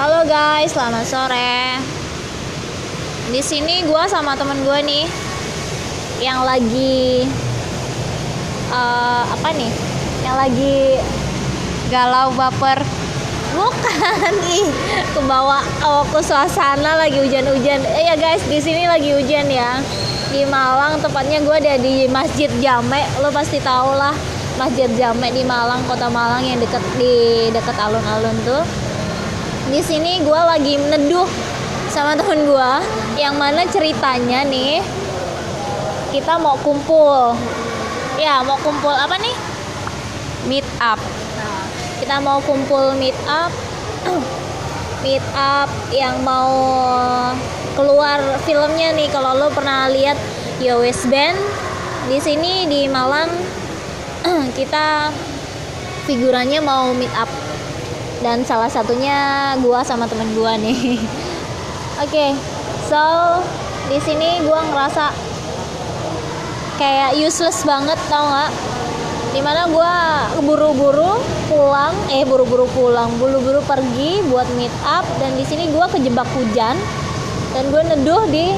Halo guys, selamat sore. Di sini gue sama temen gue nih yang lagi uh, apa nih? Yang lagi galau baper. Bukan ih, kebawa oh, ke suasana lagi hujan-hujan. Eh ya guys, di sini lagi hujan ya. Di Malang, tepatnya gue ada di Masjid Jame. Lo pasti tau lah Masjid Jame di Malang, kota Malang yang deket di deket alun-alun tuh di sini gue lagi meneduh sama temen gue yang mana ceritanya nih kita mau kumpul. Ya mau kumpul apa nih? Meet up. Nah, kita mau kumpul meet up. Meet up yang mau keluar filmnya nih kalau lo pernah lihat Yowes Band. Di sini di Malang kita figurannya mau meet up dan salah satunya gua sama temen gua nih. Oke okay, so di sini gua ngerasa kayak useless banget tau nggak? Di mana gua buru-buru pulang eh buru-buru pulang buru-buru pergi buat meet up dan di sini gua kejebak hujan dan gue neduh di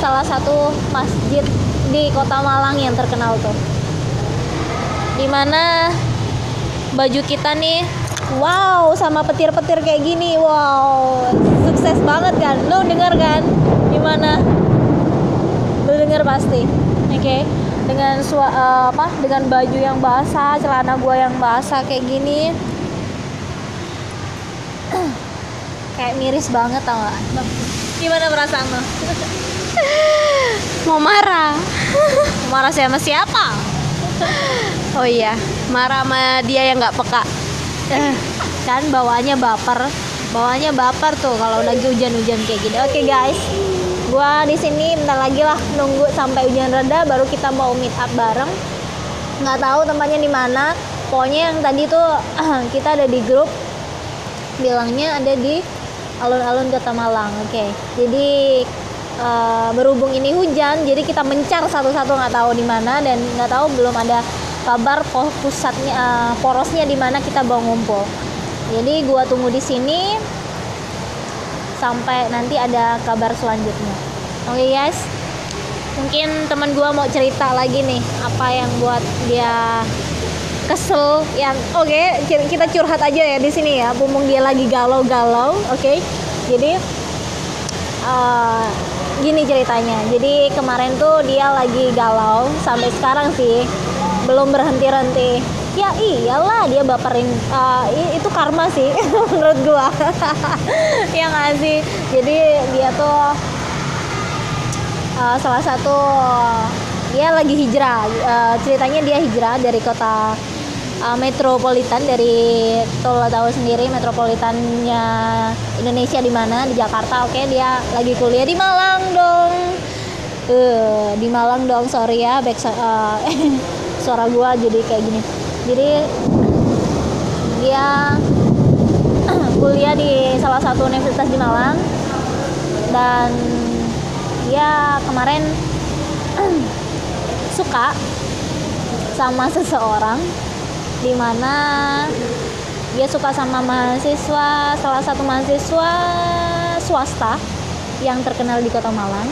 salah satu masjid di kota Malang yang terkenal tuh. Di mana baju kita nih wow sama petir-petir kayak gini. Wow sukses banget kan? Lo denger kan? Gimana? Lo denger pasti. Oke. Okay. dengan sua, uh, apa? Dengan baju yang basah celana gua yang basah kayak gini. Kayak miris banget tau gak gimana perasaan lo mau marah? Mau marah sama siapa? Oh iya marah sama dia yang nggak peka kan bawaannya baper. Bawaannya baper tuh kalau lagi hujan-hujan kayak gini. Oke okay, guys. Gua di sini bentar lagi lah nunggu sampai hujan reda baru kita mau meet up bareng. Nggak tahu tempatnya di mana. Pokoknya yang tadi tuh kita ada di grup. Bilangnya ada di alun-alun kota Malang oke. Okay. jadi uh, berhubung ini hujan jadi kita mencar satu-satu nggak tahu di mana dan nggak tahu belum ada kabar pusatnya uh, porosnya di mana kita bawa ngumpul. Jadi gua tunggu di sini sampai nanti ada kabar selanjutnya. Oke okay, guys. Mungkin teman gua mau cerita lagi nih apa yang buat dia kesel yang oke okay, kita curhat aja ya di sini ya bumbung dia lagi galau-galau oke? Okay? jadi uh, gini ceritanya. Jadi kemarin tuh dia lagi galau sampai sekarang sih belum berhenti henti ya iyalah dia baperin uh, itu karma sih menurut gua. Yang ngasih jadi dia tuh uh, salah satu dia lagi hijrah uh, ceritanya dia hijrah dari kota uh, metropolitan dari tol tahu sendiri metropolitannya Indonesia di mana? Di Jakarta. Oke okay, dia lagi kuliah di Malang dong. Uh, di Malang dong sorry ya back uh, suara gue jadi kayak gini. Jadi dia kuliah di salah satu universitas di Malang. Dan dia kemarin suka sama seseorang di mana dia suka sama mahasiswa salah satu mahasiswa swasta yang terkenal di kota Malang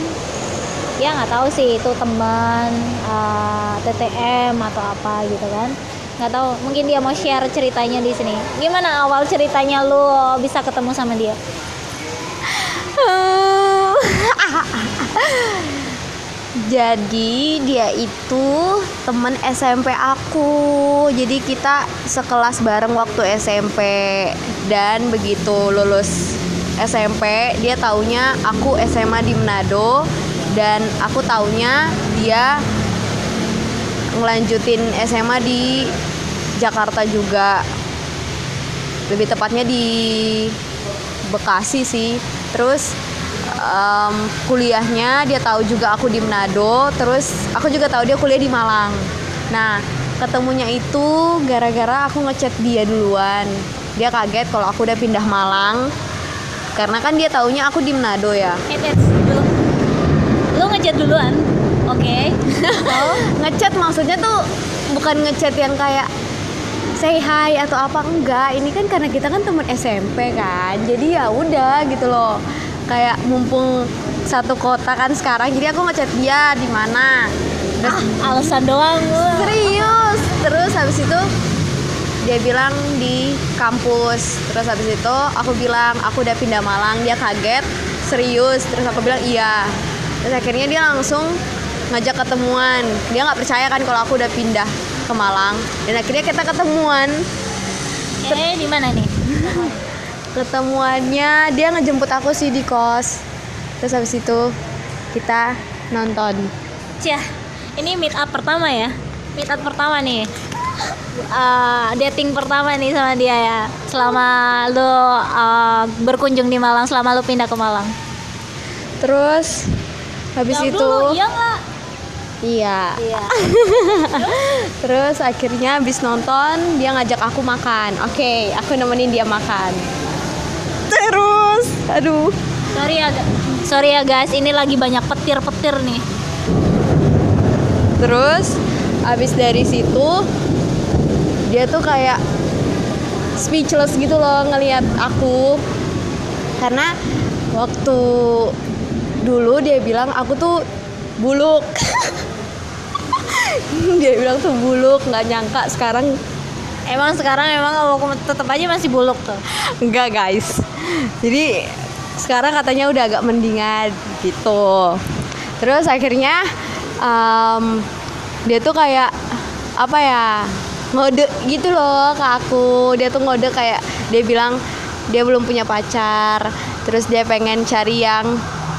ya nggak tahu sih itu teman uh, eh, TTM atau apa gitu kan. Nggak tahu mungkin dia mau share ceritanya di sini. Gimana awal ceritanya lu bisa ketemu sama dia? Jadi dia itu temen SMP aku. Jadi kita sekelas bareng waktu SMP dan begitu lulus SMP dia taunya aku SMA di Manado dan aku taunya dia ngelanjutin SMA di Jakarta juga. Lebih tepatnya di Bekasi sih. Terus um, kuliahnya dia tahu juga aku di Manado. Terus aku juga tahu dia kuliah di Malang. Nah ketemunya itu gara-gara aku ngechat dia duluan. Dia kaget kalau aku udah pindah Malang. Karena kan dia taunya aku di Manado ya. Lu ngechat duluan oke? Okay. oh. Ngechat maksudnya tuh bukan ngechat yang kayak say hi atau apa enggak. Ini kan karena kita kan teman SMP kan jadi ya udah gitu loh. Kayak mumpung satu kota kan sekarang jadi aku ngechat dia di mana. Terus Ah, alasan doang. Serius. Terus habis itu dia bilang di kampus. Terus habis itu aku bilang aku udah pindah Malang. Dia kaget. Serius. Terus aku bilang iya terus akhirnya dia langsung ngajak ketemuan dia nggak percaya kan kalau aku udah pindah ke Malang dan akhirnya kita ketemuan Eh, di mana nih? ketemuannya dia ngejemput aku sih di kos terus habis itu kita nonton Cih, ini meet up pertama ya? Meet up pertama nih. Eh, dating pertama nih sama dia ya. Selama lu eh, berkunjung di Malang, selama lu pindah ke Malang. terus habis Jawab itu dulu, iya nggak? iya Iya. Terus akhirnya habis nonton dia ngajak aku makan. Oke, aku nemenin dia makan. Terus, aduh. Sorry ya, sorry ya guys, ini lagi banyak petir-petir nih. Terus habis dari situ dia tuh kayak speechless gitu loh ngelihat aku. Karena waktu dulu dia bilang aku tuh buluk. dia bilang tuh buluk, nggak nyangka. Sekarang Emang sekarang emang kamu tetap aja masih buluk tuh. Enggak guys. Jadi sekarang katanya udah agak mendingan gitu. Terus akhirnya em, Dia tuh kayak Apa ya Ngode gitu loh ke aku. Dia tuh ngode kayak Dia bilang dia belum punya pacar. Terus dia pengen cari yang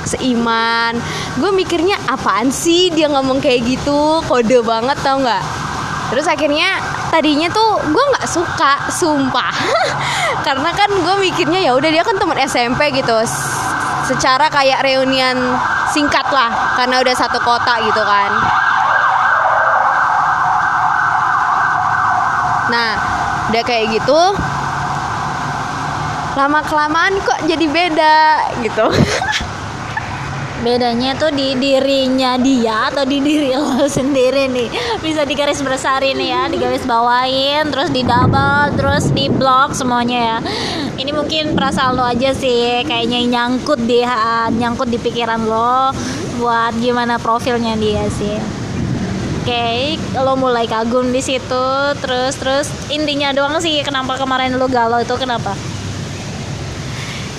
seiman. Gue mikirnya apaan sih dia ngomong kayak gitu? Kode banget tau nggak? Terus akhirnya tadinya tuh gue nggak suka, sumpah, karena kan gue mikirnya ya udah dia kan teman SMP gitu, secara kayak reunian singkat lah, karena udah satu kota gitu kan. Nah, udah kayak gitu, lama kelamaan kok jadi beda gitu. Bedanya tuh di dirinya dia atau di diri lo sendiri nih. Bisa digaris besarin ya, digaris bawain, terus di double, terus di blok semuanya ya. Ini mungkin perasaan lo aja sih, kayaknya nyangkut di nyangkut di pikiran lo buat gimana profilnya dia sih. Oke, lo mulai kagum di situ, terus terus intinya doang sih kenapa kemarin lo galau itu kenapa?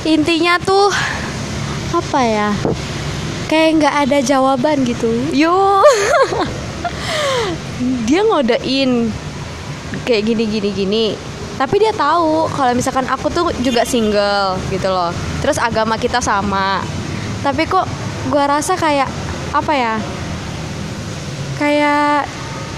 Intinya tuh apa ya? Kayak nggak ada jawaban gitu. Yo. dia ngodein kayak gini gini gini. Tapi dia tahu kalau misalkan aku tuh juga single gitu loh. Terus agama kita sama. Tapi kok gua rasa kayak apa ya? Kayak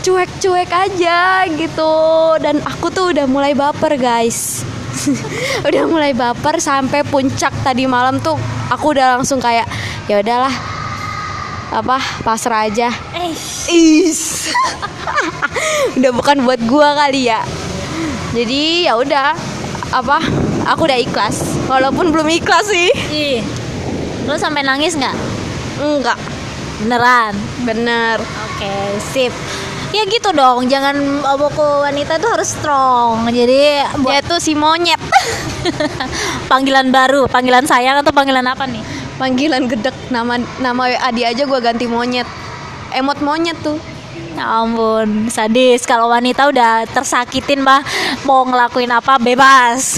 cuek-cuek aja gitu dan aku tuh udah mulai baper guys udah mulai baper sampai puncak tadi malam tuh aku udah langsung kayak ya udahlah apa pasrah aja Eh, is udah bukan buat gua kali ya jadi ya udah apa aku udah ikhlas walaupun belum ikhlas sih ih. Lo sampai nangis nggak? enggak Beneran. bener Oke, sip. Ya gitu dong, jangan oboko wanita itu harus strong. Jadi dia buat tuh si monyet panggilan baru, panggilan sayang atau panggilan apa nih? panggilan gedek nama nama WA dia aja gua ganti monyet emot monyet tuh Ya ampun, sadis. Kalau wanita udah tersakitin mah mau ngelakuin apa bebas.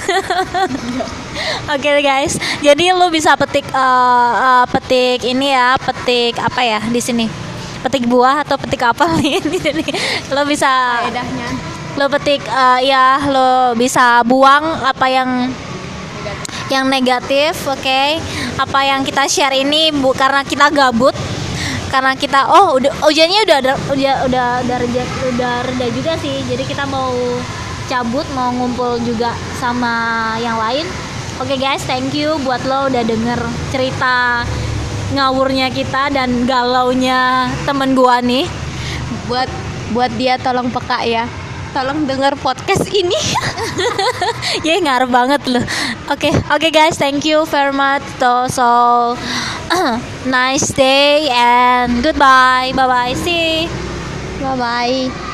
Oke guys, jadi lu bisa petik eh, eh, petik ini ya, petik apa ya di sini? Petik buah atau petik apa nih? Lo bisa faedahnya. lo petik eh, ya lo bisa buang apa yang yang negatif oke. Apa yang kita share ini bu karena kita gabut karena kita oh udah ujiannya udah ada udah udah udah reda, udah reda juga sih. Jadi kita mau cabut mau ngumpul juga sama yang lain. Oke guys thank you buat lo udah denger cerita ngawurnya kita dan galaunya temen gua nih. Buat buat dia tolong peka ya. Tolong dengar podcast ini. Ya ngarep banget loh oke oke guys thank you very much so, so nice day and goodbye. Bye bye see bye bye